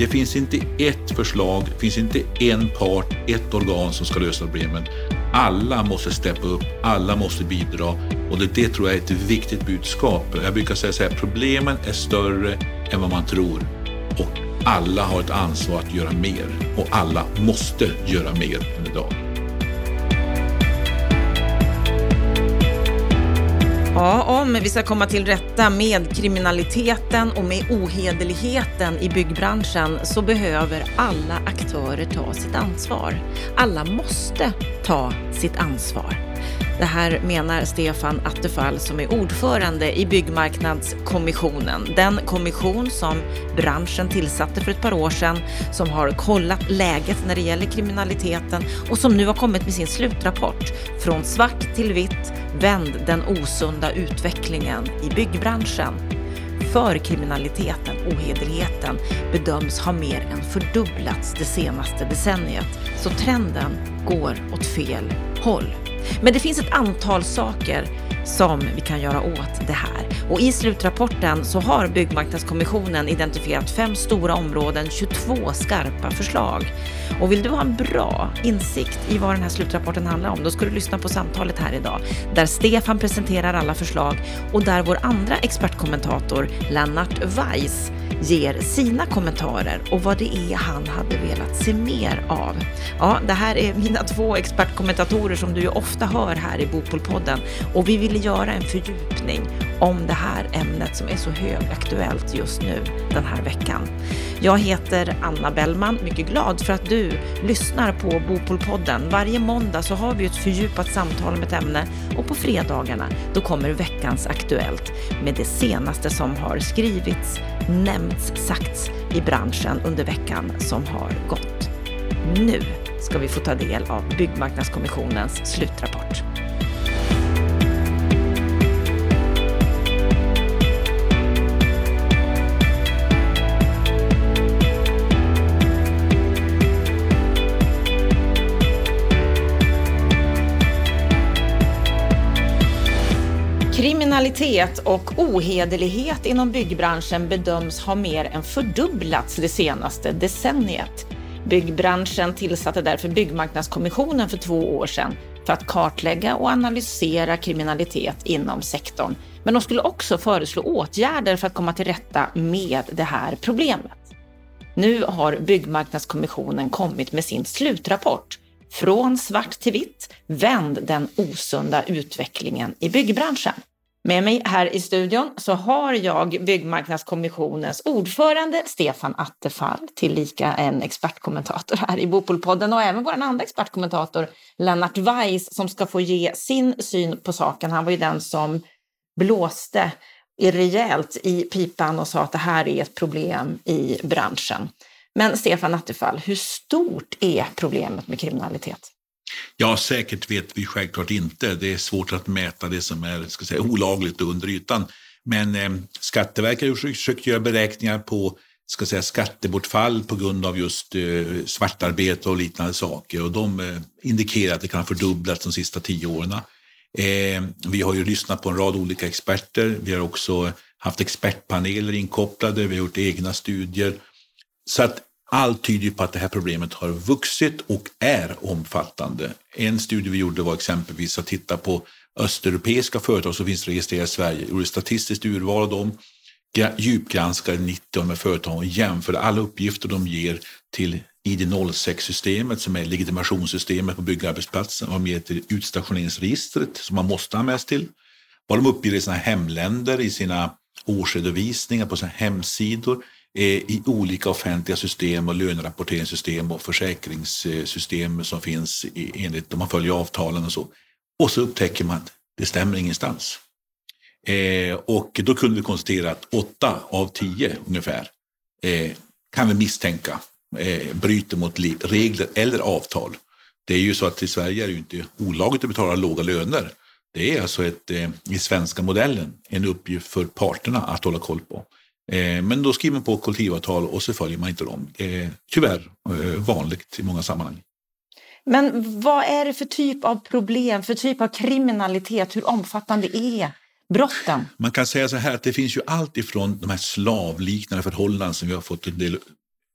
Det finns inte ett förslag, det finns inte en part, ett organ som ska lösa problemen. Alla måste steppa upp, alla måste bidra och det, det tror jag är ett viktigt budskap. Jag brukar säga så här, problemen är större än vad man tror och alla har ett ansvar att göra mer och alla måste göra mer än idag. Ja, om vi ska komma till rätta med kriminaliteten och med ohederligheten i byggbranschen så behöver alla aktörer ta sitt ansvar. Alla måste ta sitt ansvar. Det här menar Stefan Attefall som är ordförande i Byggmarknadskommissionen. Den kommission som branschen tillsatte för ett par år sedan som har kollat läget när det gäller kriminaliteten och som nu har kommit med sin slutrapport Från svart till vitt Vänd den osunda utvecklingen i byggbranschen. För kriminaliteten, ohederligheten, bedöms ha mer än fördubblats det senaste decenniet. Så trenden går åt fel håll. Men det finns ett antal saker som vi kan göra åt det här. Och i slutrapporten så har Byggmarknadskommissionen identifierat fem stora områden, 22 skarpa förslag. Och vill du ha en bra insikt i vad den här slutrapporten handlar om, då ska du lyssna på samtalet här idag, där Stefan presenterar alla förslag och där vår andra expertkommentator Lennart Weiss ger sina kommentarer och vad det är han hade velat se mer av. Ja, det här är mina två expertkommentatorer som du ju ofta hör här i Bopolpodden och vi ville göra en fördjupning om det här ämnet som är så högaktuellt just nu den här veckan. Jag heter Anna Bellman, mycket glad för att du lyssnar på Bopolpodden. Varje måndag så har vi ett fördjupat samtal om ett ämne och på fredagarna då kommer veckans Aktuellt med det senaste som har skrivits, nämnts, sagts i branschen under veckan som har gått. Nu ska vi få ta del av Byggmarknadskommissionens slutrapport. Kriminalitet och ohederlighet inom byggbranschen bedöms ha mer än fördubblats det senaste decenniet. Byggbranschen tillsatte därför Byggmarknadskommissionen för två år sedan för att kartlägga och analysera kriminalitet inom sektorn. Men de skulle också föreslå åtgärder för att komma till rätta med det här problemet. Nu har Byggmarknadskommissionen kommit med sin slutrapport Från svart till vitt, vänd den osunda utvecklingen i byggbranschen. Med mig här i studion så har jag Byggmarknadskommissionens ordförande Stefan Attefall, tillika en expertkommentator här i Bopolpodden och även vår andra expertkommentator Lennart Weiss som ska få ge sin syn på saken. Han var ju den som blåste rejält i pipan och sa att det här är ett problem i branschen. Men Stefan Attefall, hur stort är problemet med kriminalitet? Ja, säkert vet vi självklart inte. Det är svårt att mäta det som är ska säga, olagligt under ytan. Men eh, Skatteverket har försökt göra beräkningar på ska säga, skattebortfall på grund av just eh, svartarbete och liknande saker. Och de eh, indikerar att det kan ha fördubblats de sista tio åren. Eh, vi har ju lyssnat på en rad olika experter. Vi har också haft expertpaneler inkopplade. Vi har gjort egna studier. Så att allt tyder på att det här problemet har vuxit och är omfattande. En studie vi gjorde var exempelvis att titta på östeuropeiska företag som finns registrerade i Sverige, gjorde statistiskt urval av dem, djupgranskade 90 av de här företagen och jämförde alla uppgifter de ger till ID06-systemet som är legitimationssystemet på byggarbetsplatsen och med till utstationeringsregistret som man måste ha med sig till. Vad de uppger i sina hemländer, i sina årsredovisningar på sina hemsidor, Eh, i olika offentliga system och lönerapporteringssystem och försäkringssystem som finns enligt om man följer avtalen och så. Och så upptäcker man att det stämmer ingenstans. Eh, och då kunde vi konstatera att åtta av tio ungefär eh, kan vi misstänka eh, bryter mot regler eller avtal. Det är ju så att i Sverige är det ju inte olagligt att betala låga löner. Det är alltså ett, eh, i svenska modellen en uppgift för parterna att hålla koll på. Eh, men då skriver man på kollektivavtal och så följer man inte dem. Är tyvärr eh, vanligt i många sammanhang. Men vad är det för typ av problem, för typ av kriminalitet? Hur omfattande är brotten? Man kan säga så här att det finns ju allt ifrån de här slavliknande förhållanden som vi har fått en del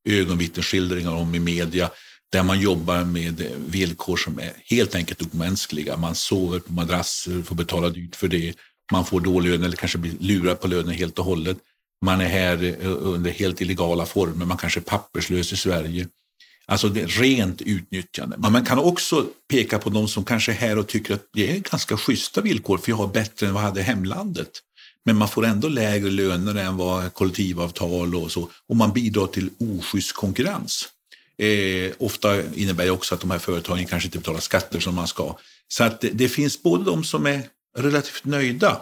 ögonvittnesskildringar om i media där man jobbar med villkor som är helt enkelt omänskliga. Man sover på madrasser, får betala dyrt för det. Man får dålig lön eller kanske blir lurad på lönen helt och hållet. Man är här eh, under helt illegala former, man kanske är papperslös i Sverige. Alltså det är rent utnyttjande. Men man kan också peka på de som kanske är här och tycker att det är ganska schyssta villkor för jag har bättre än vad jag hade i hemlandet. Men man får ändå lägre löner än vad kollektivavtal och så och man bidrar till oschysst konkurrens. Eh, ofta innebär det också att de här företagen kanske inte betalar skatter som man ska. Så att det, det finns både de som är relativt nöjda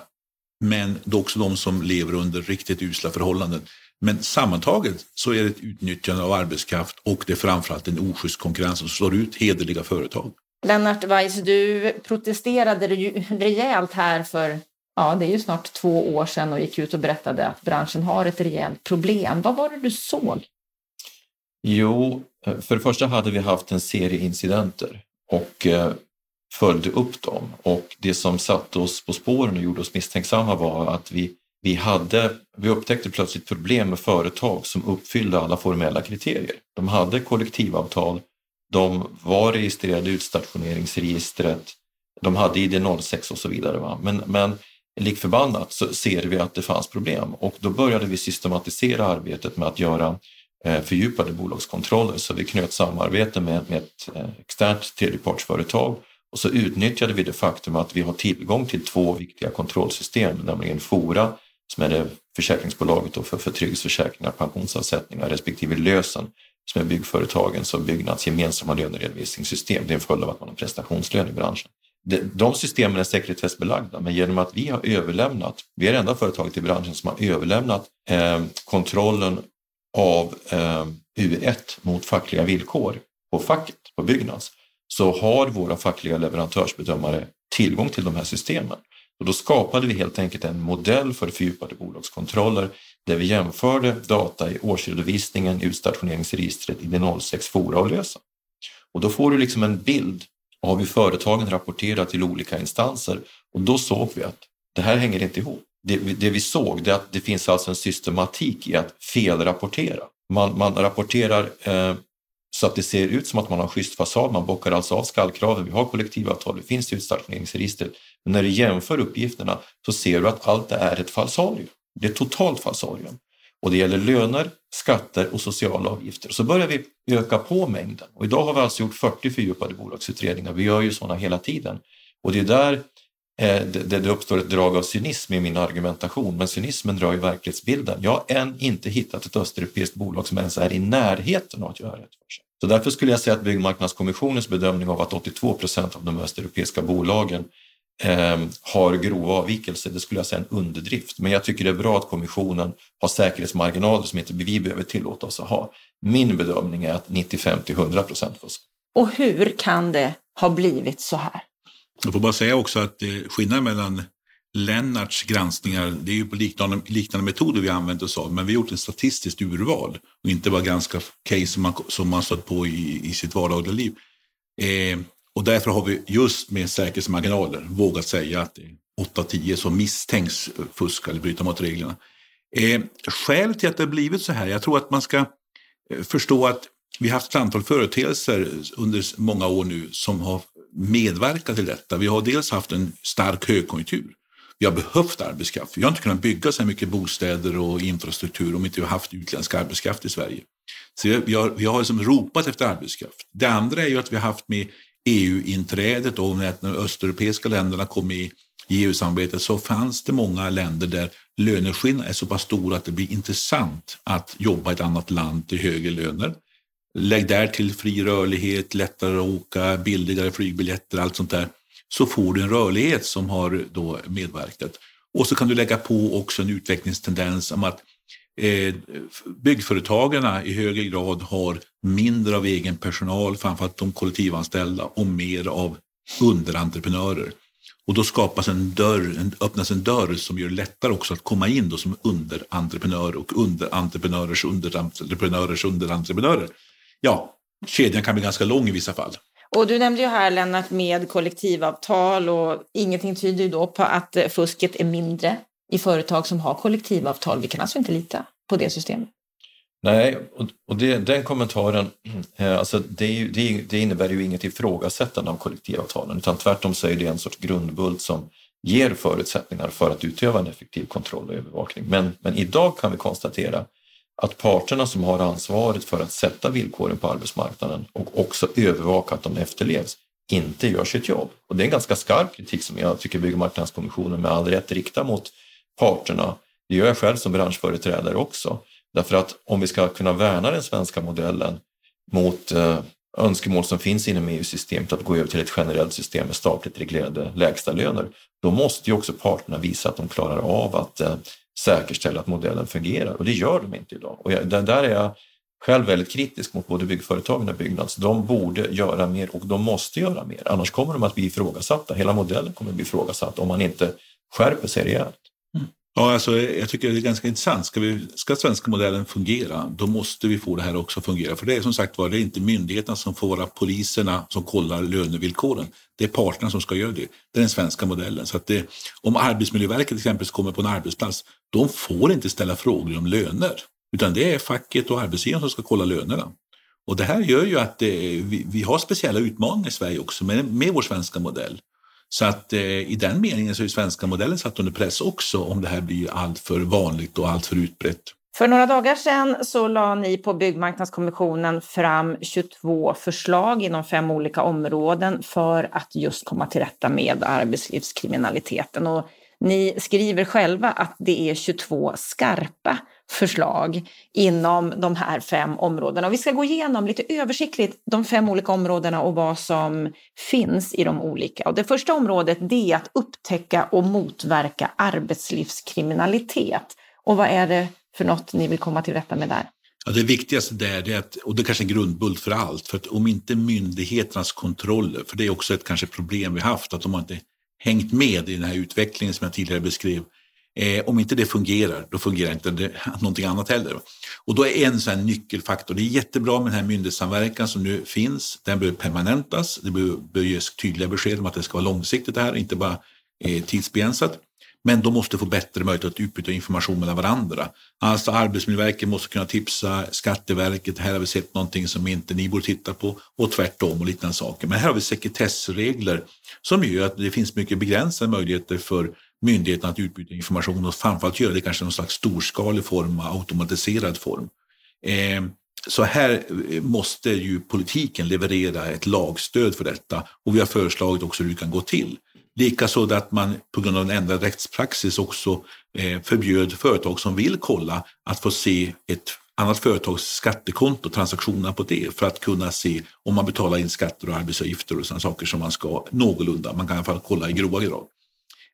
men det är också de som lever under riktigt usla förhållanden. Men sammantaget så är det ett utnyttjande av arbetskraft och det är framförallt en oschysst konkurrens som slår ut hederliga företag. Lennart Weiss, du protesterade rejält här för ja, det är ju snart två år sedan och gick ut och berättade att branschen har ett rejält problem. Vad var det du såg? Jo, för det första hade vi haft en serie incidenter och eh, följde upp dem och det som satte oss på spåren och gjorde oss misstänksamma var att vi, vi, hade, vi upptäckte plötsligt problem med företag som uppfyllde alla formella kriterier. De hade kollektivavtal, de var registrerade i utstationeringsregistret, de hade ID06 och så vidare. Va? Men, men lik förbannat så ser vi att det fanns problem och då började vi systematisera arbetet med att göra eh, fördjupade bolagskontroller så vi knöt samarbete med, med ett eh, externt tredjepartsföretag och så utnyttjade vi det faktum att vi har tillgång till två viktiga kontrollsystem, nämligen Fora som är det försäkringsbolaget för, för trygghetsförsäkringar, pensionsavsättningar respektive Lösen som är byggföretagens och Byggnads gemensamma löneredovisningssystem. Det är en följd av att man har prestationslön i branschen. De systemen är sekretessbelagda men genom att vi har överlämnat, vi är det enda företaget i branschen som har överlämnat eh, kontrollen av eh, U1 mot fackliga villkor på facket, på Byggnads, så har våra fackliga leverantörsbedömare tillgång till de här systemen. Och då skapade vi helt enkelt en modell för fördjupade bolagskontroller där vi jämförde data i årsredovisningen, utstationeringsregistret, ID06, Fora och Lösa. Och då får du liksom en bild av hur företagen rapporterar till olika instanser och då såg vi att det här hänger inte ihop. Det, det vi såg är att det finns alltså en systematik i att felrapportera. Man, man rapporterar eh, så att det ser ut som att man har en schysst fasad. Man bockar alltså av skallkraven. Vi har kollektivavtal, det finns i utstationeringsregistret. Men när du jämför uppgifterna så ser du att allt det är ett falsarium. Det är totalt falsarium. Och det gäller löner, skatter och sociala avgifter. Så börjar vi öka på mängden. Och idag har vi alltså gjort 40 fördjupade bolagsutredningar. Vi gör ju sådana hela tiden. Och det är där Eh, det, det uppstår ett drag av cynism i min argumentation. Men cynismen drar ju verklighetsbilden. Jag har än inte hittat ett östeuropeiskt bolag som ens är i närheten av att göra rätt för sig. Så därför skulle jag säga att Byggmarknadskommissionens bedömning av att 82 procent av de östeuropeiska bolagen eh, har grova avvikelser, det skulle jag säga en underdrift. Men jag tycker det är bra att kommissionen har säkerhetsmarginaler som inte vi behöver tillåta oss att ha. Min bedömning är att 95 till 100 procent fusk. Och hur kan det ha blivit så här? Jag får bara säga också att eh, skillnaden mellan Lennarts granskningar, det är ju på liknande, liknande metoder vi använt oss av, men vi har gjort ett statistiskt urval och inte bara ganska case som man, som man stött på i, i sitt vardagliga liv. Eh, och därför har vi just med säkerhetsmarginaler vågat säga att det är 8-10 som misstänks fuska eller bryta mot reglerna. Eh, skälet till att det har blivit så här, jag tror att man ska eh, förstå att vi har haft ett antal företeelser under många år nu som har medverkat till detta. Vi har dels haft en stark högkonjunktur. Vi har behövt arbetskraft. Vi har inte kunnat bygga så mycket bostäder och infrastruktur om inte vi har haft utländsk arbetskraft i Sverige. Så vi har, vi har liksom ropat efter arbetskraft. Det andra är ju att vi har haft med EU-inträdet och när de östeuropeiska länderna kom med i EU-samarbetet så fanns det många länder där löneskillnaderna är så pass stora att det blir intressant att jobba i ett annat land till högre löner. Lägg där till fri rörlighet, lättare att åka, billigare flygbiljetter, allt sånt där. Så får du en rörlighet som har då medverkat. Och så kan du lägga på också en utvecklingstendens om att eh, byggföretagarna i högre grad har mindre av egen personal, framförallt de kollektivanställda, och mer av underentreprenörer. Och då skapas en dörr, en, öppnas en dörr som gör det lättare också att komma in då som underentreprenör och underentreprenörers underentreprenörers underentreprenörer. Ja, kedjan kan bli ganska lång i vissa fall. Och du nämnde ju här Lennart med kollektivavtal och ingenting tyder ju då på att fusket är mindre i företag som har kollektivavtal. Vi kan alltså inte lita på det systemet. Nej, och det, den kommentaren, eh, alltså det, det, det, innebär ju inget ifrågasättande av kollektivavtalen utan tvärtom så är det en sorts grundbult som ger förutsättningar för att utöva en effektiv kontroll och övervakning. Men, men idag kan vi konstatera att parterna som har ansvaret för att sätta villkoren på arbetsmarknaden och också övervaka att de efterlevs inte gör sitt jobb. Och det är en ganska skarp kritik som jag tycker Byggmarknadskommissionen med all rätt riktar mot parterna. Det gör jag själv som branschföreträdare också. Därför att om vi ska kunna värna den svenska modellen mot eh, önskemål som finns inom EU-systemet att gå över till ett generellt system med statligt reglerade lägstalöner, då måste ju också parterna visa att de klarar av att eh, säkerställa att modellen fungerar och det gör de inte idag. Och jag, där är jag själv väldigt kritisk mot både byggföretagen och Byggnads. De borde göra mer och de måste göra mer, annars kommer de att bli ifrågasatta. Hela modellen kommer att bli ifrågasatt om man inte skärper sig rejält. Ja, alltså, jag tycker det är ganska intressant. Ska, vi, ska svenska modellen fungera, då måste vi få det här också att fungera. För det är som sagt var, det är inte myndigheterna som får vara poliserna som kollar lönevillkoren. Det är parterna som ska göra det. Det är den svenska modellen. Så att det, om Arbetsmiljöverket exempelvis kommer på en arbetsplats, de får inte ställa frågor om löner. Utan det är facket och arbetsgivaren som ska kolla lönerna. Och det här gör ju att det, vi, vi, har speciella utmaningar i Sverige också med, med vår svenska modell. Så att eh, i den meningen så är svenska modellen satt under press också om det här blir alltför vanligt och alltför utbrett. För några dagar sedan så la ni på Byggmarknadskommissionen fram 22 förslag inom fem olika områden för att just komma till rätta med arbetslivskriminaliteten. Och ni skriver själva att det är 22 skarpa förslag inom de här fem områdena. Och vi ska gå igenom lite översiktligt de fem olika områdena och vad som finns i de olika. Och det första området det är att upptäcka och motverka arbetslivskriminalitet. Och vad är det för något ni vill komma till rätta med där? Ja, det viktigaste där är att, och det är kanske är en grundbult för allt, för att om inte myndigheternas kontroller, för det är också ett kanske problem vi haft, att de har inte hängt med i den här utvecklingen som jag tidigare beskrev, Eh, om inte det fungerar, då fungerar inte det, någonting annat heller. Och då är en sån nyckelfaktor, det är jättebra med den här myndighetssamverkan som nu finns, den behöver permanentas, det behöver ges tydliga besked om att det ska vara långsiktigt det här, inte bara eh, tidsbegränsat. Men de måste få bättre möjlighet att utbyta information mellan varandra. Alltså Arbetsmiljöverket måste kunna tipsa Skatteverket, här har vi sett någonting som inte ni borde titta på och tvärtom och liknande saker. Men här har vi sekretessregler som gör att det finns mycket begränsade möjligheter för myndigheterna att utbyta information och framförallt göra det kanske i någon slags storskalig form, automatiserad form. Eh, så här eh, måste ju politiken leverera ett lagstöd för detta och vi har föreslagit också hur det kan gå till. Likaså att man på grund av en ändrad rättspraxis också eh, förbjöd företag som vill kolla att få se ett annat företags skattekonto, transaktionerna på det, för att kunna se om man betalar in skatter och arbetsavgifter och sådana saker som man ska någorlunda. Man kan i alla fall kolla i grova grad.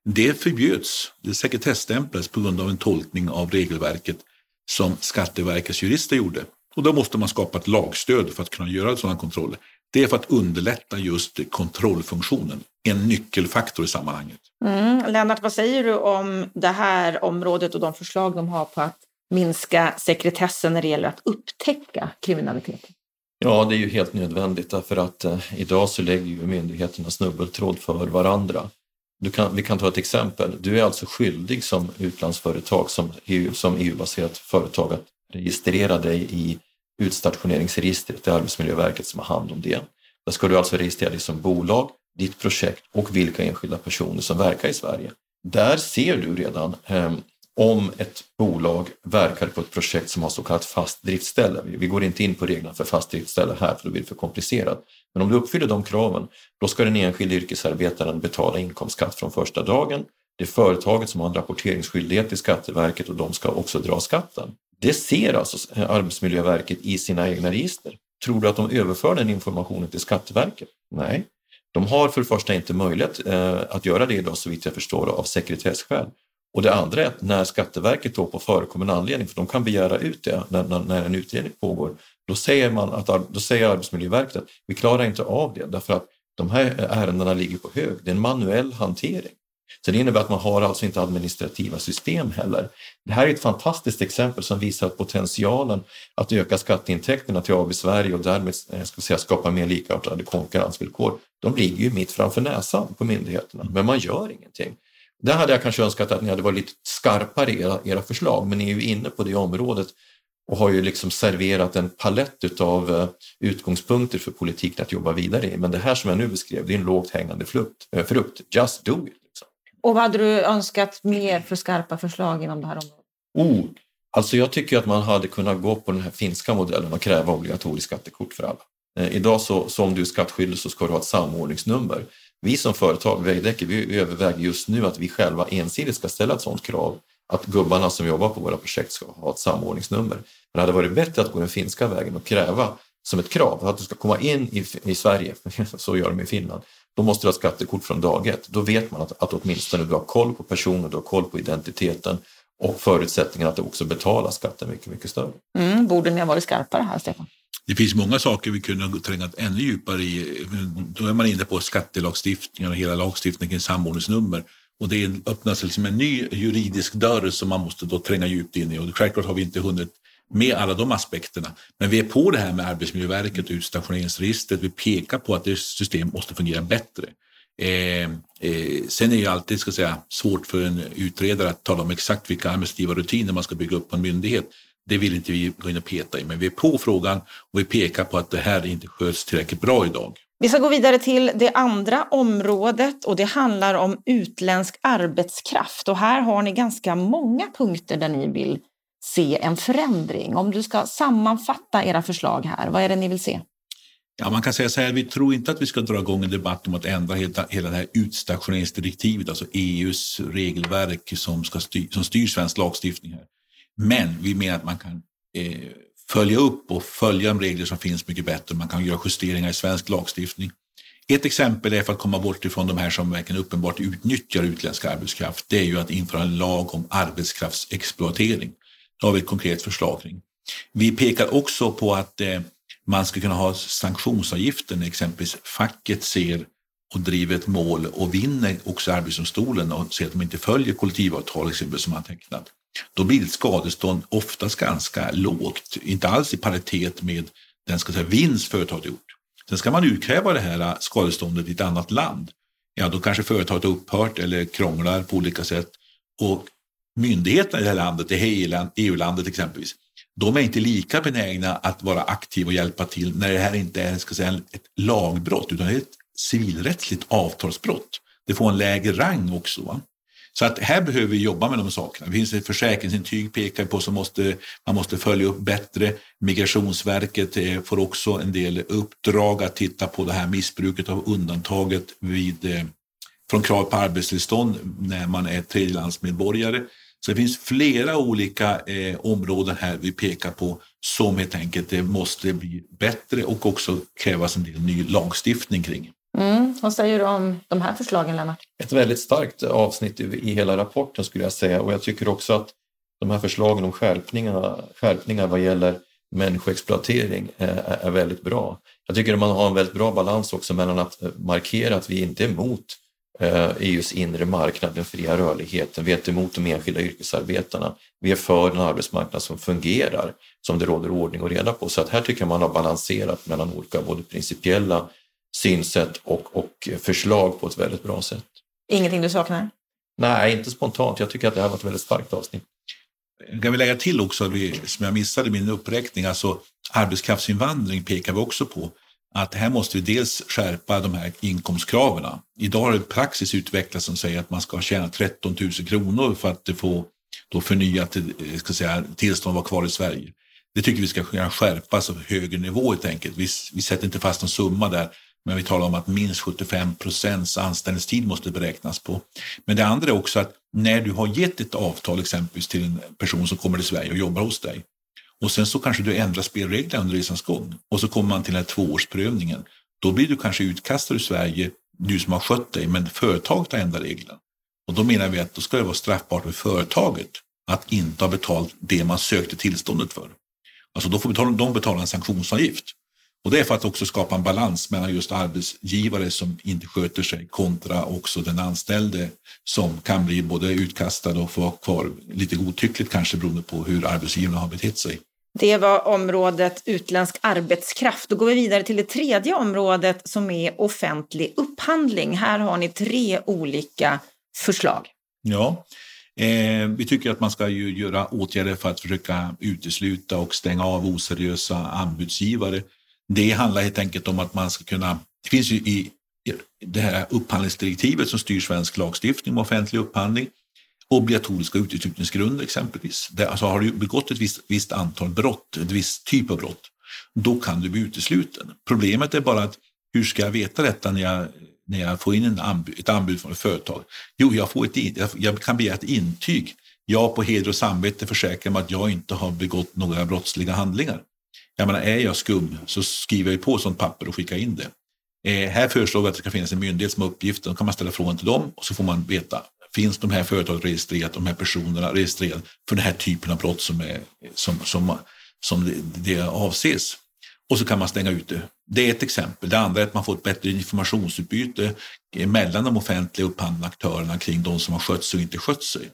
Det förbjöds, det sekretesstämplades på grund av en tolkning av regelverket som Skatteverkets jurister gjorde. Och då måste man skapa ett lagstöd för att kunna göra sådana kontroller. Det är för att underlätta just kontrollfunktionen, en nyckelfaktor i sammanhanget. Mm. Lennart, vad säger du om det här området och de förslag de har på att minska sekretessen när det gäller att upptäcka kriminaliteten? Ja, det är ju helt nödvändigt därför att eh, idag så lägger ju myndigheterna snubbeltråd för varandra. Kan, vi kan ta ett exempel. Du är alltså skyldig som utlandsföretag, som, EU, som EU-baserat företag att registrera dig i utstationeringsregistret, det är Arbetsmiljöverket som har hand om det. Där ska du alltså registrera dig som bolag, ditt projekt och vilka enskilda personer som verkar i Sverige. Där ser du redan eh, om ett bolag verkar på ett projekt som har så kallat fast driftställe. Vi går inte in på reglerna för fast driftställe här för då blir det för komplicerat. Men om du uppfyller de kraven, då ska den enskilde yrkesarbetaren betala inkomstskatt från första dagen. Det är företaget som har en rapporteringsskyldighet till Skatteverket och de ska också dra skatten. Det ser alltså Arbetsmiljöverket i sina egna register. Tror du att de överför den informationen till Skatteverket? Nej, de har för det första inte möjlighet eh, att göra det idag så vitt jag förstår av sekretesskäl. Och det andra är att när Skatteverket då på förekommande anledning, för de kan begära ut det när, när, när en utredning pågår, då säger, man att, då säger Arbetsmiljöverket att vi klarar inte av det därför att de här ärendena ligger på hög. Det är en manuell hantering. Så det innebär att man har alltså inte administrativa system heller. Det här är ett fantastiskt exempel som visar potentialen att öka skatteintäkterna till AB Sverige och därmed eh, ska säga, skapa mer likartade konkurrensvillkor. De ligger ju mitt framför näsan på myndigheterna, men man gör ingenting. Där hade jag kanske önskat att ni hade varit lite skarpare i era, era förslag, men ni är ju inne på det området och har ju liksom serverat en palett av eh, utgångspunkter för politiken att jobba vidare i. Men det här som jag nu beskrev, det är en lågt hängande frukt. Eh, frukt. Just do it! Liksom. Och vad hade du önskat mer för skarpa förslag inom det här området? Oh, alltså jag tycker att man hade kunnat gå på den här finska modellen och kräva obligatoriskt skattekort för alla. Eh, idag så, så om du är skattskyldig så ska du ha ett samordningsnummer. Vi som företag, Veidekke, vi överväger just nu att vi själva ensidigt ska ställa ett sådant krav att gubbarna som jobbar på våra projekt ska ha ett samordningsnummer. Men det hade varit bättre att gå den finska vägen och kräva som ett krav att du ska komma in i, i Sverige, så gör de i Finland, då måste du ha skattekort från dag ett. Då vet man att, att åtminstone du har koll på personen, du har koll på identiteten och förutsättningen att du också betalar skatten mycket, mycket större. Mm, borde ni ha varit skarpare här, Stefan? Det finns många saker vi kunde tränga ännu djupare i. Då är man inne på skattelagstiftningen och hela lagstiftningen kring samordningsnummer. Och det öppnas liksom en ny juridisk dörr som man måste då tränga djupt in i. Och självklart har vi inte hunnit med alla de aspekterna. Men vi är på det här med Arbetsmiljöverket och utstationeringsregistret. Vi pekar på att det system måste fungera bättre. Eh, eh, sen är det alltid ska säga, svårt för en utredare att tala om exakt vilka administrativa rutiner man ska bygga upp på en myndighet. Det vill inte vi gå in och peta i, men vi är på frågan och vi pekar på att det här inte sköts tillräckligt bra idag. Vi ska gå vidare till det andra området och det handlar om utländsk arbetskraft. Och här har ni ganska många punkter där ni vill se en förändring. Om du ska sammanfatta era förslag här, vad är det ni vill se? Ja, man kan säga så här, vi tror inte att vi ska dra igång en debatt om att ändra hela, hela det här utstationeringsdirektivet, alltså EUs regelverk som, ska styr, som styr svensk lagstiftning. här. Men vi menar att man kan eh, följa upp och följa de regler som finns mycket bättre. Man kan göra justeringar i svensk lagstiftning. Ett exempel är för att komma bort ifrån de här som verkligen uppenbart utnyttjar utländsk arbetskraft. Det är ju att införa en lag om arbetskraftsexploatering. Det har vi ett konkret förslag kring. Vi pekar också på att eh, man ska kunna ha sanktionsavgifter när exempelvis facket ser och driver ett mål och vinner också Arbetsdomstolen och ser att de inte följer kollektivavtal exempelvis, som man tecknat då blir ett skadestånd oftast ganska lågt, inte alls i paritet med den ska säga, vinst företaget har gjort. Sen ska man utkräva det här äh, skadeståndet i ett annat land. Ja, då kanske företaget har upphört eller krånglar på olika sätt. Och myndigheterna i det här landet, det EU-landet exempelvis, de är inte lika benägna att vara aktiva och hjälpa till när det här inte är ska säga, ett lagbrott utan ett civilrättsligt avtalsbrott. Det får en lägre rang också. Va? Så att här behöver vi jobba med de sakerna. Det finns ett försäkringsintyg pekar på som måste, man måste följa upp bättre. Migrationsverket eh, får också en del uppdrag att titta på det här missbruket av undantaget vid, eh, från krav på arbetstillstånd när man är tredjelandsmedborgare. Så det finns flera olika eh, områden här vi pekar på som helt enkelt det måste bli bättre och också krävas en del ny lagstiftning kring. Mm. Vad säger du om de här förslagen, Lennart? Ett väldigt starkt avsnitt i hela rapporten skulle jag säga och jag tycker också att de här förslagen om skärpningar, skärpningar vad gäller människoexploatering eh, är, väldigt bra. Jag tycker att man har en väldigt bra balans också mellan att eh, markera att vi inte är emot eh, e EUs inre marknad, den fria rörligheten. Vi är inte emot de enskilda yrkesarbetarna. Vi är för en arbetsmarknad som fungerar, som det råder ordning och reda på. Så att här tycker jag man har balanserat mellan olika både principiella synsätt och, och förslag på ett väldigt bra sätt. Ingenting du saknar? Nej, inte spontant. Jag tycker att det här var ett väldigt starkt avsnitt. Kan vi lägga till också, som jag missade i min uppräkning, alltså arbetskraftsinvandring pekar vi också på att här måste vi dels skärpa de här inkomstkraven. Idag har det praxis utvecklats som säger att man ska tjäna 13 000 kronor för att få då förnyat ska säga, tillstånd att vara kvar i Sverige. Det tycker vi ska kunna skärpas på högre nivå helt enkelt. Vi, vi sätter inte fast någon summa där, men vi talar om att minst 75 procents anställningstid måste beräknas på. Men det andra är också att när du har gett ett avtal exempelvis till en person som kommer till Sverige och jobbar hos dig och sen så kanske du ändrar spelreglerna under resans gång och så kommer man till den här tvåårsprövningen. Då blir du kanske utkastad ur Sverige, du som har skött dig, men företaget har ändrat reglerna. Och då menar vi att då ska det vara straffbart för företaget att inte ha betalt det man sökte tillståndet för. Alltså då får de betala en sanktionsavgift. Och det är för att också skapa en balans mellan just arbetsgivare som inte sköter sig kontra också den anställde som kan bli både utkastad och få kvar lite godtyckligt kanske beroende på hur arbetsgivarna har betett sig. Det var området utländsk arbetskraft. Då går vi vidare till det tredje området som är offentlig upphandling. Här har ni tre olika förslag. Ja, Eh, vi tycker att man ska ju göra åtgärder för att försöka utesluta och stänga av oseriösa anbudsgivare. Det handlar helt enkelt om att man ska kunna, det finns ju i det här upphandlingsdirektivet som styr svensk lagstiftning om offentlig upphandling, obligatoriska uteslutningsgrunder exempelvis. Det, alltså har du begått ett visst, visst antal brott, ett visst typ av brott, då kan du bli utesluten. Problemet är bara att hur ska jag veta detta när jag, när jag får in en anbud, ett anbud från ett företag? Jo, jag, får ett, jag kan begära ett intyg. Jag på heder och samvete försäkrar mig att jag inte har begått några brottsliga handlingar. Jag menar, är jag skum så skriver jag på sånt papper och skickar in det. Eh, här föreslår vi att det ska finnas en myndighet som har uppgiften. Då kan man ställa frågan till dem och så får man veta. Finns de här företagen registrerat, de här personerna registrerade för den här typen av brott som, är, som, som, som det, det avses? Och så kan man stänga ut det. Det är ett exempel. Det andra är att man får ett bättre informationsutbyte mellan de offentliga upphandlande aktörerna kring de som har skött sig och inte skött sig.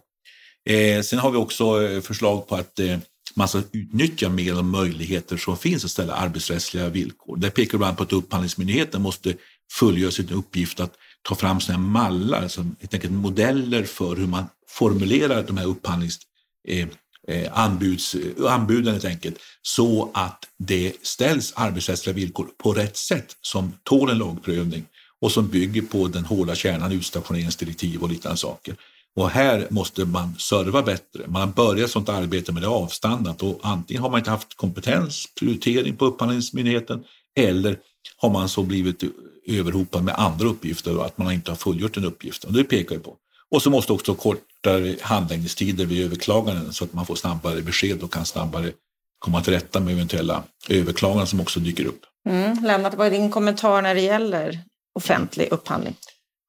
Eh, sen har vi också eh, förslag på att eh, man ska utnyttja mer av de möjligheter som finns att ställa arbetsrättsliga villkor. Där pekar bland på att Upphandlingsmyndigheten måste fullgöra sin uppgift att ta fram sådana mallar, alltså helt enkelt modeller för hur man formulerar de här upphandlings eh, eh anbuds, anbuden helt enkelt, så att det ställs arbetsrättsliga villkor på rätt sätt som tål en lagprövning och som bygger på den hårda kärnan utstationeringsdirektiv och liknande saker. Och här måste man serva bättre. Man har börjat sånt arbete med det avstannat och antingen har man inte haft kompetens, prioritering på Upphandlingsmyndigheten eller har man så blivit överhopad med andra uppgifter och att man inte har fullgjort den uppgiften. Det pekar ju på. Och så måste också kortare handläggningstider vid överklaganden så att man får snabbare besked och kan snabbare komma till rätta med eventuella överklaganden som också dyker upp. Mm. Lennart, vad är din kommentar när det gäller offentlig upphandling?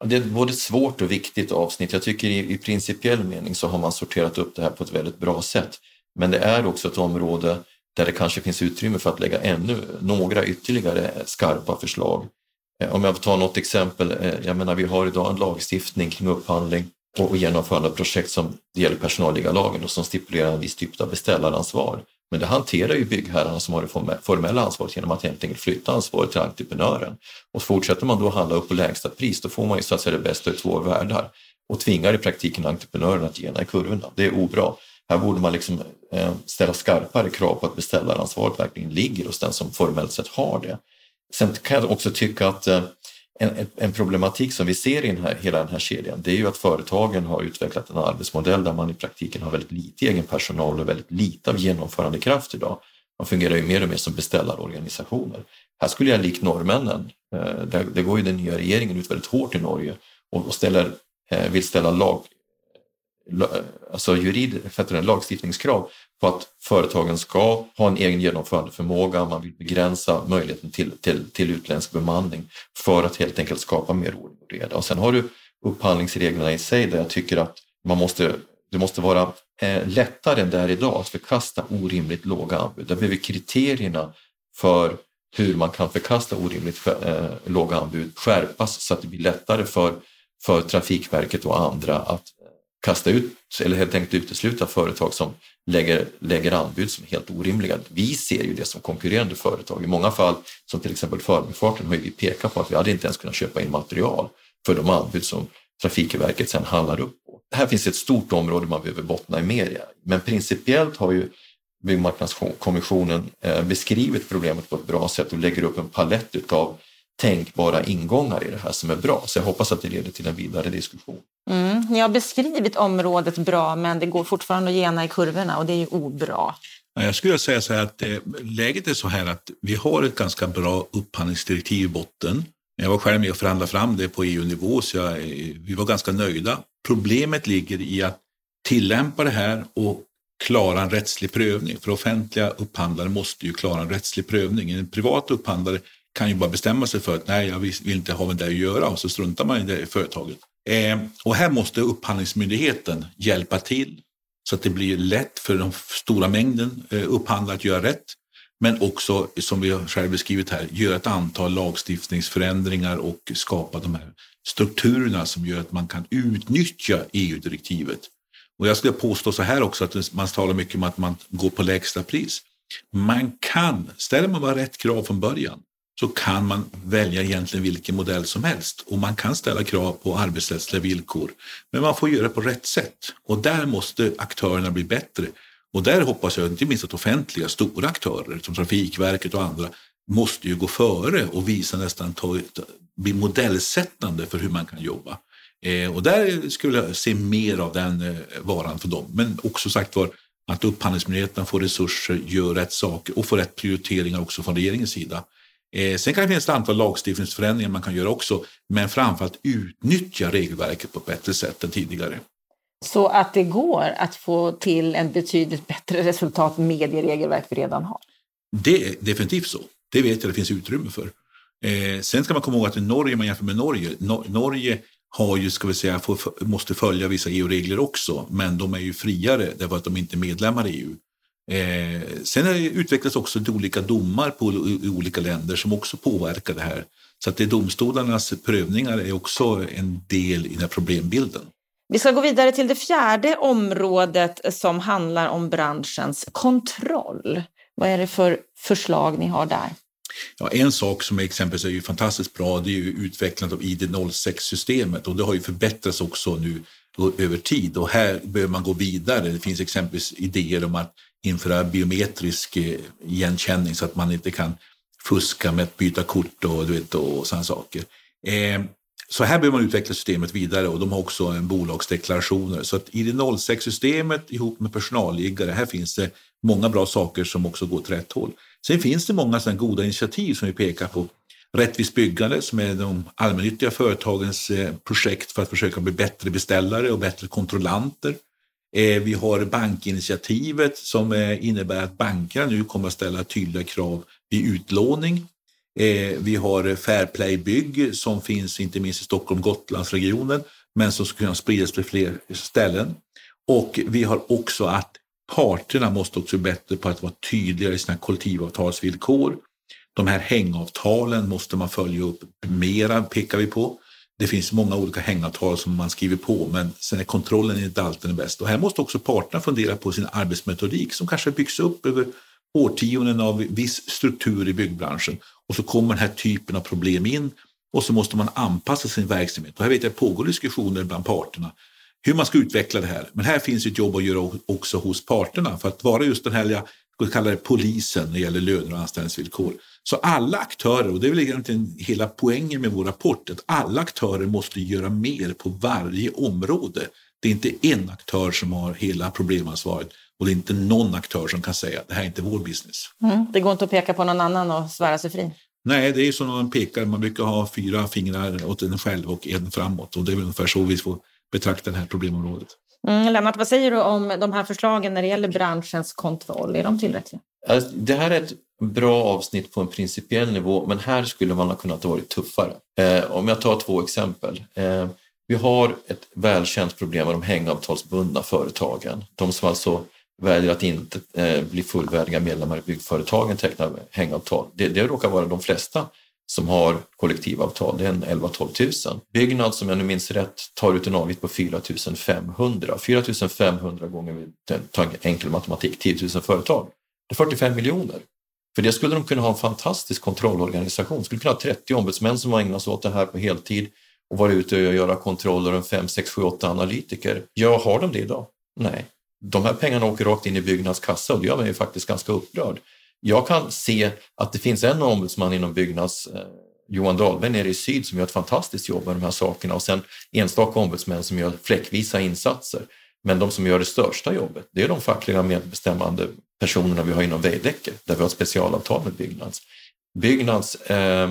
Det är både svårt och viktigt avsnitt. Jag tycker i, i principiell mening så har man sorterat upp det här på ett väldigt bra sätt. Men det är också ett område där det kanske finns utrymme för att lägga ännu några ytterligare skarpa förslag. Eh, om jag tar något exempel, eh, jag menar vi har idag en lagstiftning kring upphandling och genomförande av projekt som det gäller personalliggalagen och som stipulerar en viss typ av beställaransvar. Men det hanterar ju byggherrarna som har det formella ansvaret genom att helt enkelt flytta ansvaret till entreprenören. Och fortsätter man då handla upp på lägsta pris då får man ju så att säga det bästa ur två världar och tvingar i praktiken entreprenören att gena i kurvorna. Det är obra. Här borde man liksom eh, ställa skarpare krav på att beställaransvaret verkligen ligger hos den som formellt sett har det. Sen kan jag också tycka att eh, en, en, problematik som vi ser i den här, hela den här kedjan det är ju att företagen har utvecklat en arbetsmodell där man i praktiken har väldigt lite egen personal och väldigt lite av genomförandekraft idag. Man fungerar ju mer och mer som beställarorganisationer. Här skulle jag likt norrmännen, eh, där, det går ju den nya regeringen ut väldigt hårt i Norge och, och ställer, eh, vill ställa lag, alltså jurid, lagstiftningskrav på att företagen ska ha en egen genomförandeförmåga, man vill begränsa möjligheten till, till, till utländsk bemanning för att helt enkelt skapa mer ordning och reda. Och sen har du upphandlingsreglerna i sig där jag tycker att man måste, det måste vara eh, lättare än det är idag att förkasta orimligt låga anbud. Där behöver kriterierna för hur man kan förkasta orimligt eh, låga anbud skärpas så att det blir lättare för, för Trafikverket och andra att kasta ut eller helt enkelt utesluta företag som lägger, lägger anbud som är helt orimliga. Vi ser ju det som konkurrerande företag. I många fall, som till exempel Förbifarten, har vi pekat på att vi hade inte ens kunnat köpa in material för de anbud som Trafikverket sedan handlar upp på. Här finns ett stort område man behöver bottna i mer men principiellt har ju Byggmarknadskommissionen eh, beskrivit problemet på ett bra sätt och lägger upp en palett utav tänkbara ingångar i det här som är bra. Så jag hoppas att det leder till en vidare diskussion. Mm, ni har beskrivit området bra men det går fortfarande att gena i kurvorna och det är ju obra. Jag skulle säga så här att eh, läget är så här att vi har ett ganska bra upphandlingsdirektiv i botten. Jag var själv med och förhandlade fram det på EU-nivå så jag, eh, vi var ganska nöjda. Problemet ligger i att tillämpa det här och klara en rättslig prövning. För offentliga upphandlare måste ju klara en rättslig prövning. En privat upphandlare kan ju bara bestämma sig för att nej, jag vill inte ha med det att göra och så struntar man i det företaget. Eh, och här måste Upphandlingsmyndigheten hjälpa till så att det blir lätt för den stora mängden eh, upphandlare att göra rätt. Men också, som vi har själv beskrivit här, göra ett antal lagstiftningsförändringar och skapa de här strukturerna som gör att man kan utnyttja EU-direktivet. Och jag skulle påstå så här också att man talar mycket om att man går på lägsta pris. Man kan, ställer man bara rätt krav från början, så kan man välja egentligen vilken modell som helst och man kan ställa krav på arbetsrättsliga villkor. Men man får göra det på rätt sätt och där måste aktörerna bli bättre. Och där hoppas jag inte minst att offentliga stora aktörer som Trafikverket och andra måste ju gå före och visa nästan ta, bli modellsättande för hur man kan jobba. Eh, och där skulle jag se mer av den eh, varan för dem. Men också sagt var att Upphandlingsmyndigheten får resurser, gör rätt saker och får rätt prioriteringar också från regeringens sida. Eh, sen kan det finnas ett antal lagstiftningsförändringar man kan göra också, men framförallt utnyttja regelverket på ett bättre sätt än tidigare. Så att det går att få till en betydligt bättre resultat med det regelverk vi redan har? Det är definitivt så. Det vet jag det finns utrymme för. Eh, sen ska man komma ihåg att i Norge, man jämför med Norge, no Norge har ju, ska vi säga, får, måste följa vissa EU-regler också, men de är ju friare därför att de inte är medlemmar i EU. Eh, sen utvecklas också olika domar på, i olika länder som också påverkar det här. Så att det domstolarnas prövningar är också en del i den här problembilden. Vi ska gå vidare till det fjärde området som handlar om branschens kontroll. Vad är det för förslag ni har där? Ja, en sak som exempelvis är ju fantastiskt bra det är ju utvecklandet av ID06-systemet och det har ju förbättrats också nu över tid och här behöver man gå vidare. Det finns exempelvis idéer om att införa biometrisk eh, igenkänning så att man inte kan fuska med att byta kort och, du vet, och sådana saker. Eh, så här behöver man utveckla systemet vidare och de har också en bolagsdeklarationer. Så att i det 06-systemet ihop med personalliggare, här finns det många bra saker som också går åt rätt håll. Sen finns det många sådana goda initiativ som vi pekar på. Rättvist byggande som är de allmännyttiga företagens eh, projekt för att försöka bli bättre beställare och bättre kontrollanter. Eh, vi har bankinitiativet som eh, innebär att bankerna nu kommer att ställa tydliga krav vid utlåning. Eh, vi har Fairplay Bygg som finns inte minst i Stockholm Gotlandsregionen men som ska kunna spridas till fler ställen. Och vi har också att parterna måste också bli bättre på att vara tydligare i sina kollektivavtalsvillkor. De här hängavtalen måste man följa upp mera, pekar vi på. Det finns många olika hängavtal som man skriver på, men sen är kontrollen inte alltid den bästa. Och här måste också parterna fundera på sin arbetsmetodik som kanske byggs upp över årtionden av viss struktur i byggbranschen. Och så kommer den här typen av problem in och så måste man anpassa sin verksamhet. Och här vet jag pågår diskussioner bland parterna hur man ska utveckla det här. Men här finns ett jobb att göra också hos parterna för att vara just den här, jag skulle kalla det polisen när det gäller löner och anställningsvillkor. Så alla aktörer, och det är väl egentligen hela poängen med vår rapport, att alla aktörer måste göra mer på varje område. Det är inte en aktör som har hela problemansvaret och det är inte någon aktör som kan säga att det här är inte vår business. Mm, det går inte att peka på någon annan och svära sig fri? Nej, det är som man pekar, man brukar ha fyra fingrar åt en själv och en framåt och det är ungefär så vi får betrakta det här problemområdet. Mm, Lennart, vad säger du om de här förslagen när det gäller branschens kontroll? Är de tillräckliga? Alltså, det här är ett bra avsnitt på en principiell nivå, men här skulle man ha kunnat vara tuffare. Eh, om jag tar två exempel. Eh, vi har ett välkänt problem med de hängavtalsbundna företagen. De som alltså väljer att inte eh, bli fullvärdiga medlemmar i byggföretagen tecknar hängavtal. Det, det råkar vara de flesta som har kollektivavtal. Det är en 11-12 000. Byggnads, som jag nu minns rätt, tar ut en avgift på 4 500. 4 500 gånger, ta enkel matematik, 10 000 företag. Det är 45 miljoner. För det skulle de kunna ha en fantastisk kontrollorganisation. De skulle kunna ha 30 ombudsmän som ägnar sig åt det här på heltid och vara ute och göra kontroller och 5, 6, 7, 8 analytiker. Ja, har de det idag? Nej. De här pengarna åker rakt in i Byggnads kassa och det gör mig faktiskt ganska upprörd. Jag kan se att det finns en ombudsman inom Byggnads, eh, Johan Dahlberg nere i syd som gör ett fantastiskt jobb med de här sakerna och sen enstaka ombudsmän som gör fläckvisa insatser. Men de som gör det största jobbet, det är de fackliga medbestämmande personerna vi har inom Veidekke, där vi har ett specialavtal med Byggnads. Byggnads eh,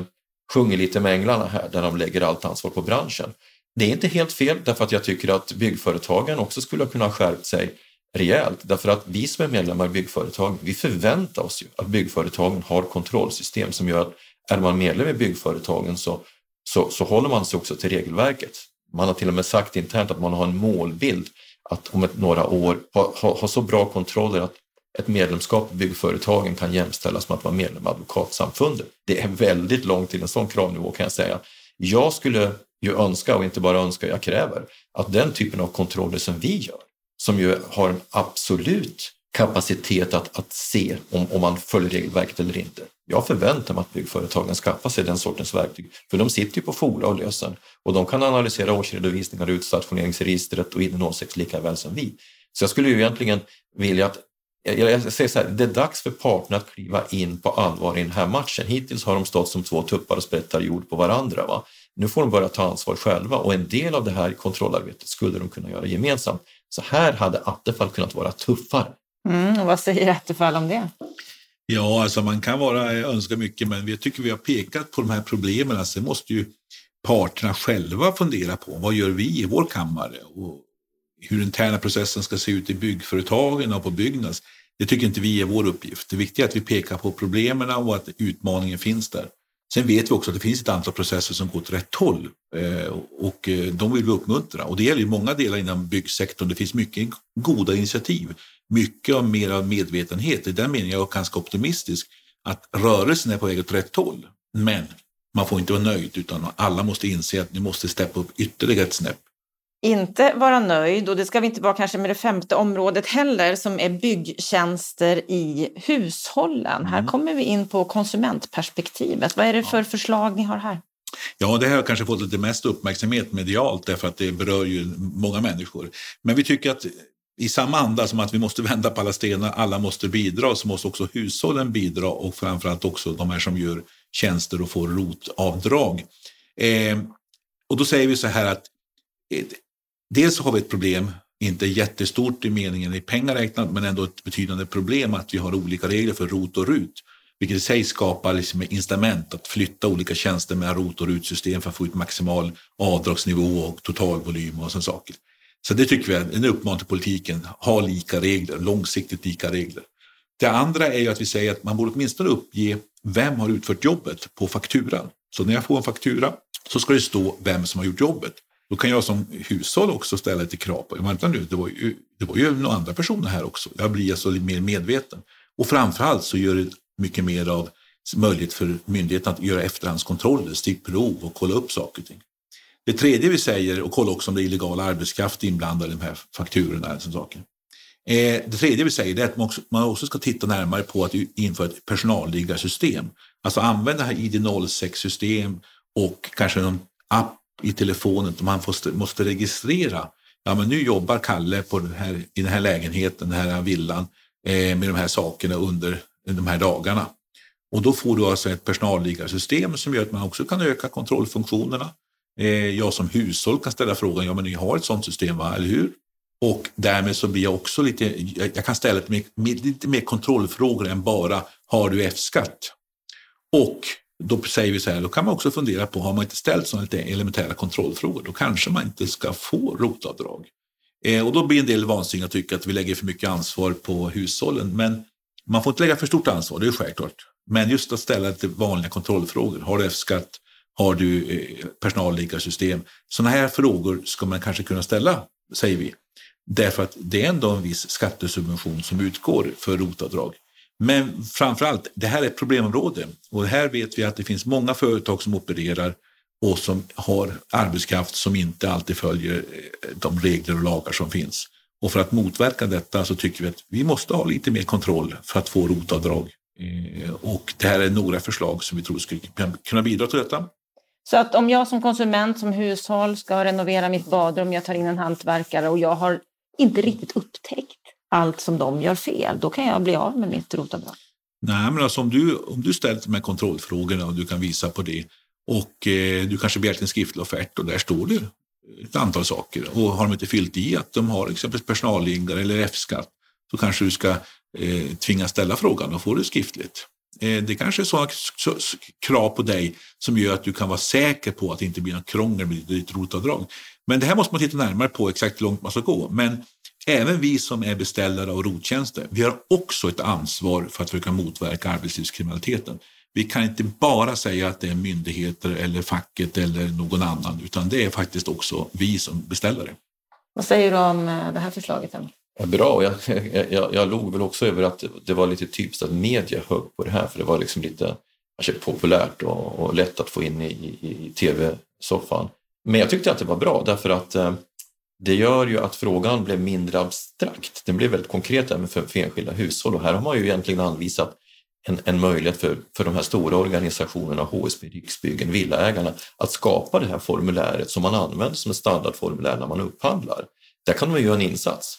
sjunger lite med änglarna här, där de lägger allt ansvar på branschen. Det är inte helt fel, därför att jag tycker att byggföretagen också skulle kunna skärpt sig rejält. Därför att vi som är medlemmar i byggföretag, vi förväntar oss ju att byggföretagen har kontrollsystem som gör att är man medlem i byggföretagen så, så, så håller man sig också till regelverket. Man har till och med sagt internt att man har en målbild att om ett, några år ha, ha, ha så bra kontroller att ett medlemskap i byggföretagen kan jämställas med att vara medlem i Advokatsamfundet. Det är väldigt långt till en sån kravnivå kan jag säga. Jag skulle ju önska, och inte bara önska, jag kräver, att den typen av kontroller som vi gör, som ju har en absolut kapacitet att, att se om, om man följer regelverket eller inte. Jag förväntar mig att byggföretagen skaffar sig den sortens verktyg, för de sitter ju på fora och lösen och de kan analysera årsredovisningar, utstationeringsregistret och ID 06 lika väl som vi. Så jag skulle ju egentligen vilja att jag säger så här, det är dags för parterna att kliva in på allvar i den här matchen. Hittills har de stått som två tuppar och sprättar jord på varandra. Va? Nu får de börja ta ansvar själva och en del av det här kontrollarbetet skulle de kunna göra gemensamt. Så här hade Attefall kunnat vara tuffare. Mm, vad säger Attefall om det? Ja, alltså man kan vara önska mycket, men vi tycker vi har pekat på de här problemen. Alltså måste ju parterna själva fundera på vad gör vi i vår kammare och hur interna processen ska se ut i byggföretagen och på Byggnads. Det tycker inte vi är vår uppgift. Det viktiga är att vi pekar på problemen och att utmaningen finns där. Sen vet vi också att det finns ett antal processer som går åt rätt håll eh, och eh, de vill vi uppmuntra. Och det gäller ju många delar inom byggsektorn. Det finns mycket goda initiativ, mycket av mer av medvetenhet. I den meningen är jag ganska optimistisk att rörelsen är på väg åt rätt håll. Men man får inte vara nöjd utan alla måste inse att ni måste steppa upp ytterligare ett snäpp inte vara nöjd och det ska vi inte vara kanske med det femte området heller som är byggtjänster i hushållen. Mm. Här kommer vi in på konsumentperspektivet. Vad är det för förslag ni har här? Ja, det här har kanske fått lite mest uppmärksamhet medialt därför att det berör ju många människor. Men vi tycker att i samma anda som att vi måste vända på alla stenar, alla måste bidra, så måste också hushållen bidra och framförallt också de här som gör tjänster och får rotavdrag. Eh, och då säger vi så här att Dels har vi ett problem, inte jättestort i meningen i pengar räknat, men ändå ett betydande problem att vi har olika regler för ROT och RUT. Vilket i sig skapar liksom incitament att flytta olika tjänster mellan ROT och RUT-system för att få ut maximal avdragsnivå och totalvolym och sådana saker. Så det tycker vi är en uppmaning till politiken, ha lika regler, långsiktigt lika regler. Det andra är ju att vi säger att man borde åtminstone uppge vem har utfört jobbet på fakturan. Så när jag får en faktura så ska det stå vem som har gjort jobbet. Då kan jag som hushåll också ställa lite krav på, vänta nu, det var ju, det var ju några andra personer här också. Jag blir alltså lite mer medveten. Och framförallt så gör det mycket mer av möjlighet för myndigheten att göra efterhandskontroller, stickprov och kolla upp saker och ting. Det tredje vi säger, och kolla också om det är illegal arbetskraft inblandad i de här fakturorna. Och saker. Eh, det tredje vi säger är att man också, man också ska titta närmare på att införa ett personalliggarsystem. Alltså använda ID06-system och kanske någon app i telefonen och man måste, måste registrera. Ja, men nu jobbar Kalle på den här, i den här lägenheten, den här villan eh, med de här sakerna under de här dagarna. Och då får du alltså ett personalliggarsystem som gör att man också kan öka kontrollfunktionerna. Eh, jag som hushåll kan ställa frågan, ja men ni har ett sådant system, va? eller hur? Och därmed så blir jag också lite, jag kan ställa lite mer, lite mer kontrollfrågor än bara, har du F-skatt? Och då säger vi så här, då kan man också fundera på, har man inte ställt sådana lite elementära kontrollfrågor, då kanske man inte ska få rotavdrag. Eh, och då blir en del vansinniga att tycka att vi lägger för mycket ansvar på hushållen. Men man får inte lägga för stort ansvar, det är självklart. Men just att ställa lite vanliga kontrollfrågor. Har du F-skatt? Har du eh, personalliggarsystem? Sådana här frågor ska man kanske kunna ställa, säger vi. Därför att det är ändå en viss skattesubvention som utgår för rotavdrag. Men framförallt, det här är ett problemområde och här vet vi att det finns många företag som opererar och som har arbetskraft som inte alltid följer eh, de regler och lagar som finns. Och för att motverka detta så tycker vi att vi måste ha lite mer kontroll för att få rotavdrag. Eh, och det här är några förslag som vi tror skulle kunna bidra till detta. Så att om jag som konsument, som hushåll ska renovera mitt badrum, jag tar in en hantverkare och jag har inte riktigt upptäckt allt som de gör fel, då kan jag bli av med mitt rotavdrag. Nej, men alltså om du, om du ställer de här kontrollfrågorna och du kan visa på det och eh, du kanske begärt en skriftlig offert och där står det ett antal saker och har de inte fyllt i att de har exempelvis personalliggare eller F-skatt så kanske du ska eh, tvingas ställa frågan och få det skriftligt. Eh, det kanske är sådana krav på dig som gör att du kan vara säker på att det inte blir något krångel med ditt rotavdrag. Men det här måste man titta närmare på exakt hur långt man ska gå. Men Även vi som är beställare av rottjänster, vi har också ett ansvar för att försöka motverka arbetslivskriminaliteten. Vi kan inte bara säga att det är myndigheter eller facket eller någon annan, utan det är faktiskt också vi som beställare. Vad säger du om eh, det här förslaget? Ja, bra, jag, jag, jag log väl också över att det var lite typiskt att media högg på det här, för det var liksom lite kanske populärt och, och lätt att få in i, i, i tv-soffan. Men jag tyckte att det var bra därför att eh, det gör ju att frågan blev mindre abstrakt. Den blev väldigt konkret även för, för enskilda hushåll och här har man ju egentligen anvisat en, en möjlighet för, för de här stora organisationerna, HSB, Riksbyggen, Villaägarna, att skapa det här formuläret som man använder som ett standardformulär när man upphandlar. Där kan man göra en insats.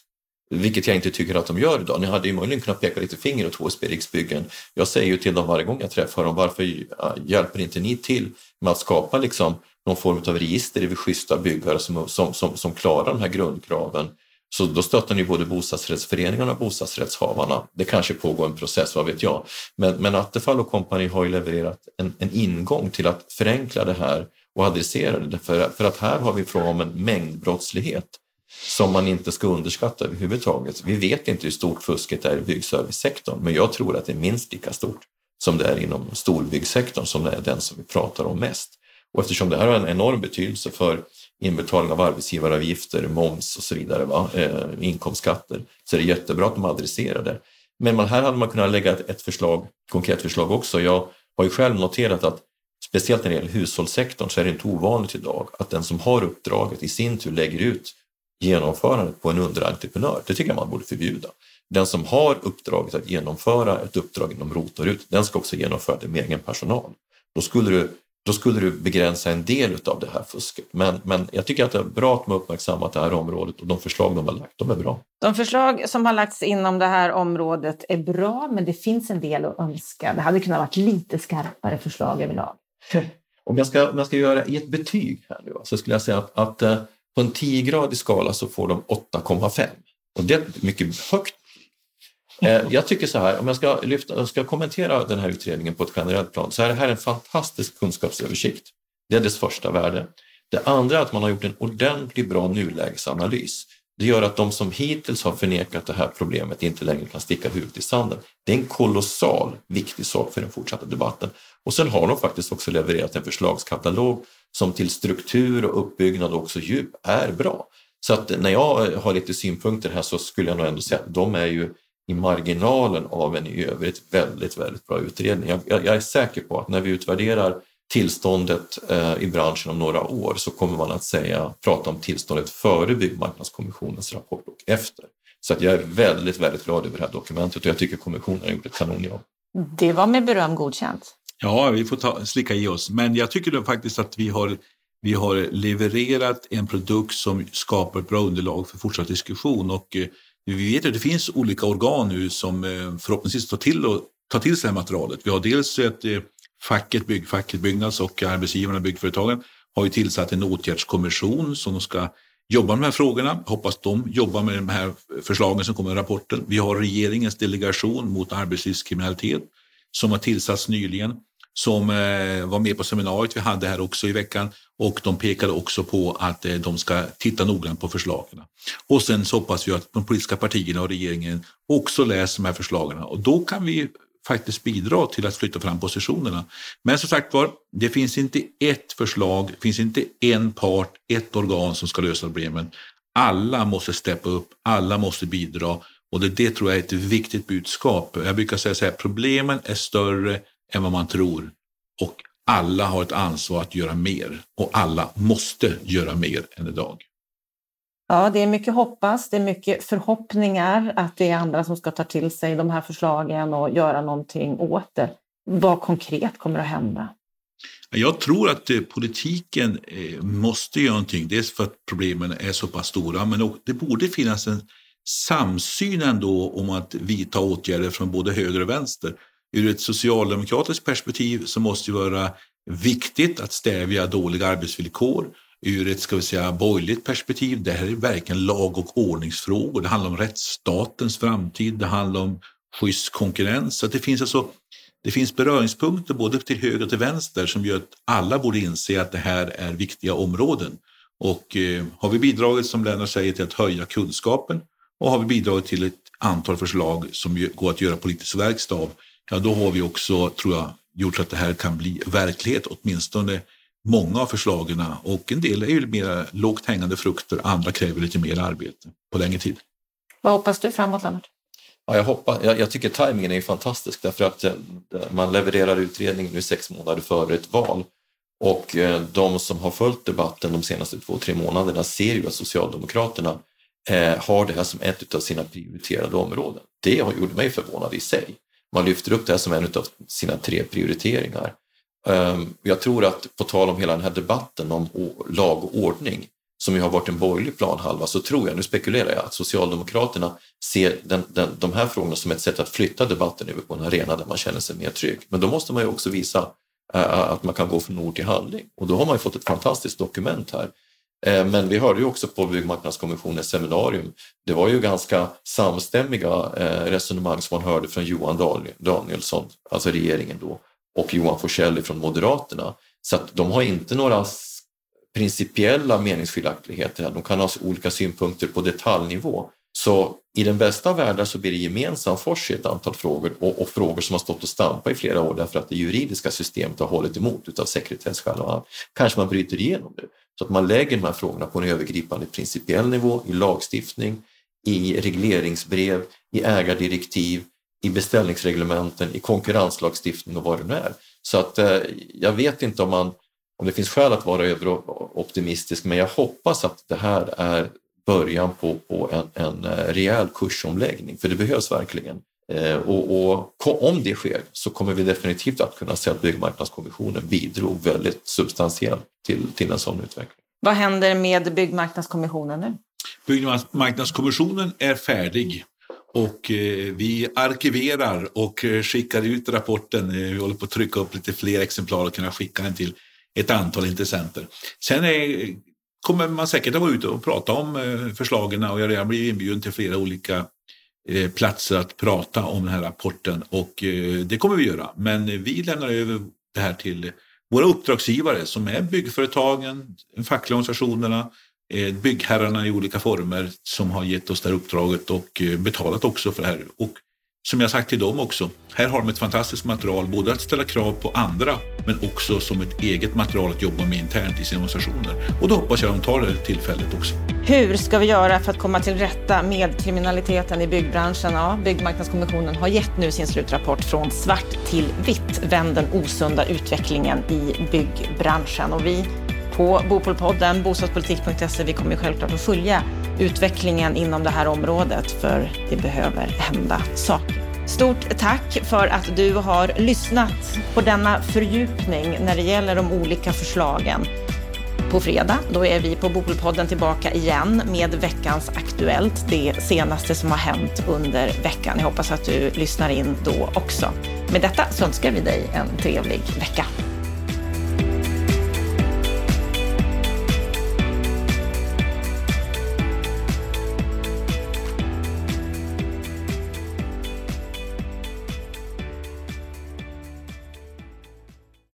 Vilket jag inte tycker att de gör idag. Ni hade ju möjligen kunnat peka lite finger åt HSB Riksbyggen. Jag säger ju till dem varje gång jag träffar dem, varför hjälper inte ni till med att skapa liksom någon form av register över schyssta byggare som, som, som, som klarar de här grundkraven? Så då stöttar ni både bostadsrättsföreningarna och bostadsrättshavarna. Det kanske pågår en process, vad vet jag. Men, men Attefall och kompani har ju levererat en, en ingång till att förenkla det här och adressera det. För, för att här har vi frågan om en mängdbrottslighet som man inte ska underskatta överhuvudtaget. Vi vet inte hur stort fusket är i byggservicesektorn, men jag tror att det är minst lika stort som det är inom storbyggsektorn som det är den som vi pratar om mest. Och eftersom det här har en enorm betydelse för inbetalning av arbetsgivaravgifter, moms och så vidare, va? Eh, inkomstskatter, så är det jättebra att de adresserar det. Men här hade man kunnat lägga ett förslag, konkret förslag också. Jag har ju själv noterat att speciellt när det gäller hushållssektorn så är det inte ovanligt idag att den som har uppdraget i sin tur lägger ut genomförandet på en underentreprenör. Det tycker jag man borde förbjuda. Den som har uppdraget att genomföra ett uppdrag inom ROT och RUT, den ska också genomföra det med egen personal. Då skulle du, då skulle du begränsa en del av det här fusket. Men, men jag tycker att det är bra att man uppmärksammat det här området och de förslag de har lagt, de är bra. De förslag som har lagts inom det här området är bra, men det finns en del att önska. Det hade kunnat vara lite skarpare förslag överlag. Om jag ska, om jag ska göra i ett betyg här nu så skulle jag säga att, att eh, på en 10-gradig skala så får de 8,5 och det är mycket högt. Eh, jag tycker så här, om jag ska, lyfta, jag ska kommentera den här utredningen på ett generellt plan, så är det här en fantastisk kunskapsöversikt. Det är dess första värde. Det andra är att man har gjort en ordentlig bra nulägesanalys. Det gör att de som hittills har förnekat det här problemet inte längre kan sticka huvudet i sanden. Det är en kolossal viktig sak för den fortsatta debatten. Och sen har de faktiskt också levererat en förslagskatalog som till struktur och uppbyggnad och också djup är bra. Så att när jag har lite synpunkter här så skulle jag nog ändå säga att de är ju i marginalen av en i övrigt väldigt, väldigt bra utredning. Jag, jag, jag är säker på att när vi utvärderar tillståndet eh, i branschen om några år så kommer man att säga, prata om tillståndet före Byggmarknadskommissionens rapport och efter. Så att jag är väldigt, väldigt glad över det här dokumentet och jag tycker kommissionen har gjort ett kanonjobb. Det var med beröm godkänt. Ja, vi får ta, slicka i oss. Men jag tycker då faktiskt att vi har, vi har levererat en produkt som skapar ett bra underlag för fortsatt diskussion. Och eh, vi vet att det finns olika organ nu som eh, förhoppningsvis tar till, och, tar till sig det här materialet. Vi har dels ett eh, facket, byggfacket Byggnads och arbetsgivarna, byggföretagen, har ju tillsatt en åtgärdskommission som ska jobba med de här frågorna. Hoppas de jobbar med de här förslagen som kommer i rapporten. Vi har regeringens delegation mot arbetslivskriminalitet som har tillsatts nyligen som eh, var med på seminariet vi hade här också i veckan och de pekade också på att eh, de ska titta noggrant på förslagen. Och sen så hoppas vi att de politiska partierna och regeringen också läser de här förslagen och då kan vi faktiskt bidra till att flytta fram positionerna. Men som sagt var, det finns inte ett förslag, det finns inte en part, ett organ som ska lösa problemen. Alla måste steppa upp, alla måste bidra och det, det tror jag är ett viktigt budskap. Jag brukar säga så här, problemen är större än vad man tror och alla har ett ansvar att göra mer och alla måste göra mer än idag. Ja, det är mycket hoppas, det är mycket förhoppningar att det är andra som ska ta till sig de här förslagen och göra någonting åt det. Vad konkret kommer att hända? Jag tror att eh, politiken eh, måste göra någonting. Dels för att problemen är så pass stora, men det borde finnas en samsyn ändå om att vidta åtgärder från både höger och vänster. Ur ett socialdemokratiskt perspektiv så måste det vara viktigt att stävja dåliga arbetsvillkor. Ur ett ska vi säga, borgerligt perspektiv, det här är verkligen lag och ordningsfrågor. Det handlar om rättsstatens framtid, det handlar om schysst konkurrens. Så det finns alltså det finns beröringspunkter både till höger och till vänster som gör att alla borde inse att det här är viktiga områden. Och eh, har vi bidragit, som Lennart säger, till att höja kunskapen och har vi bidragit till ett antal förslag som går att göra politisk verkstad av, ja då har vi också, tror jag, gjort så att det här kan bli verklighet, åtminstone många av förslagen. Och en del är ju mer lågt hängande frukter, andra kräver lite mer arbete på längre tid. Vad hoppas du framåt, Lennart? Ja, jag, hoppas, jag, jag tycker tajmingen är fantastisk därför att eh, man levererar utredningen nu sex månader före ett val. Och eh, de som har följt debatten de senaste två, tre månaderna ser ju att Socialdemokraterna eh, har det här som ett av sina prioriterade områden. Det gjorde mig förvånad i sig. Man lyfter upp det här som en av sina tre prioriteringar. Ehm, jag tror att på tal om hela den här debatten om lag och ordning som ju har varit en borgerlig planhalva så tror jag, nu spekulerar jag, att Socialdemokraterna ser den, den, de här frågorna som ett sätt att flytta debatten över på en arena där man känner sig mer trygg. Men då måste man ju också visa eh, att man kan gå från ord till handling och då har man ju fått ett fantastiskt dokument här. Eh, men vi hörde ju också på Byggmarknadskommissionens seminarium, det var ju ganska samstämmiga eh, resonemang som man hörde från Johan Danielsson, alltså regeringen då, och Johan Forsell från Moderaterna. Så att de har inte några principiella meningsskiljaktigheter. De kan ha olika synpunkter på detaljnivå. Så i den bästa av världar så blir det gemensam fors i ett antal frågor och, och, frågor som har stått och stampat i flera år därför att det juridiska systemet har hållit emot utav sekretesskäl. och annat. Kanske man bryter igenom det så att man lägger de här frågorna på en övergripande principiell nivå i lagstiftning, i regleringsbrev, i ägardirektiv, i beställningsreglementen, i konkurrenslagstiftning och vad det nu är. Så att eh, jag vet inte om man om det finns skäl att vara överoptimistisk, men jag hoppas att det här är början på, på en, en eh, rejäl kursomläggning, för det behövs verkligen. Eh, och, och, om det sker så kommer vi definitivt att kunna se att Byggmarknadskommissionen bidrog väldigt substantiellt till, till en sån utveckling. Vad händer med Byggmarknadskommissionen nu? Byggmarknadskommissionen är färdig och eh, vi arkiverar och skickar ut rapporten. Vi håller på att trycka upp lite fler exemplar och kunna skicka den till ett antal intressenter. Sen är, kommer man säkert att vara ute och prata om eh, förslagen och jag har redan blivit inbjuden till flera olika eh, Eh, platser att prata om den här rapporten och eh, det kommer vi göra. Men vi lämnar över det här till våra uppdragsgivare som är byggföretagen, de fackliga organisationerna, eh, byggherrarna i olika former som har gett oss det här uppdraget och betalat också för det här. Och som jag sagt till dem också, här har de ett fantastiskt material, både att ställa krav på andra, men också som ett eget material att jobba med internt i sina organisationer. Och då hoppas jag att de tar det tillfället också. Hur ska vi göra för att komma till rätta med kriminaliteten i byggbranschen? Ja, Byggmarknadskommissionen har gett nu sin slutrapport Från svart till vitt, vänd den osunda utvecklingen i byggbranschen. Och vi på Bopolpodden, bostadspolitik.se, vi kommer självklart att följa utvecklingen inom det här området, för det behöver hända saker. Stort tack för att du har lyssnat på denna fördjupning när det gäller de olika förslagen. På fredag, då är vi på Bopolpodden tillbaka igen med veckans Aktuellt, det senaste som har hänt under veckan. Jag hoppas att du lyssnar in då också. Med detta så önskar vi dig en trevlig vecka.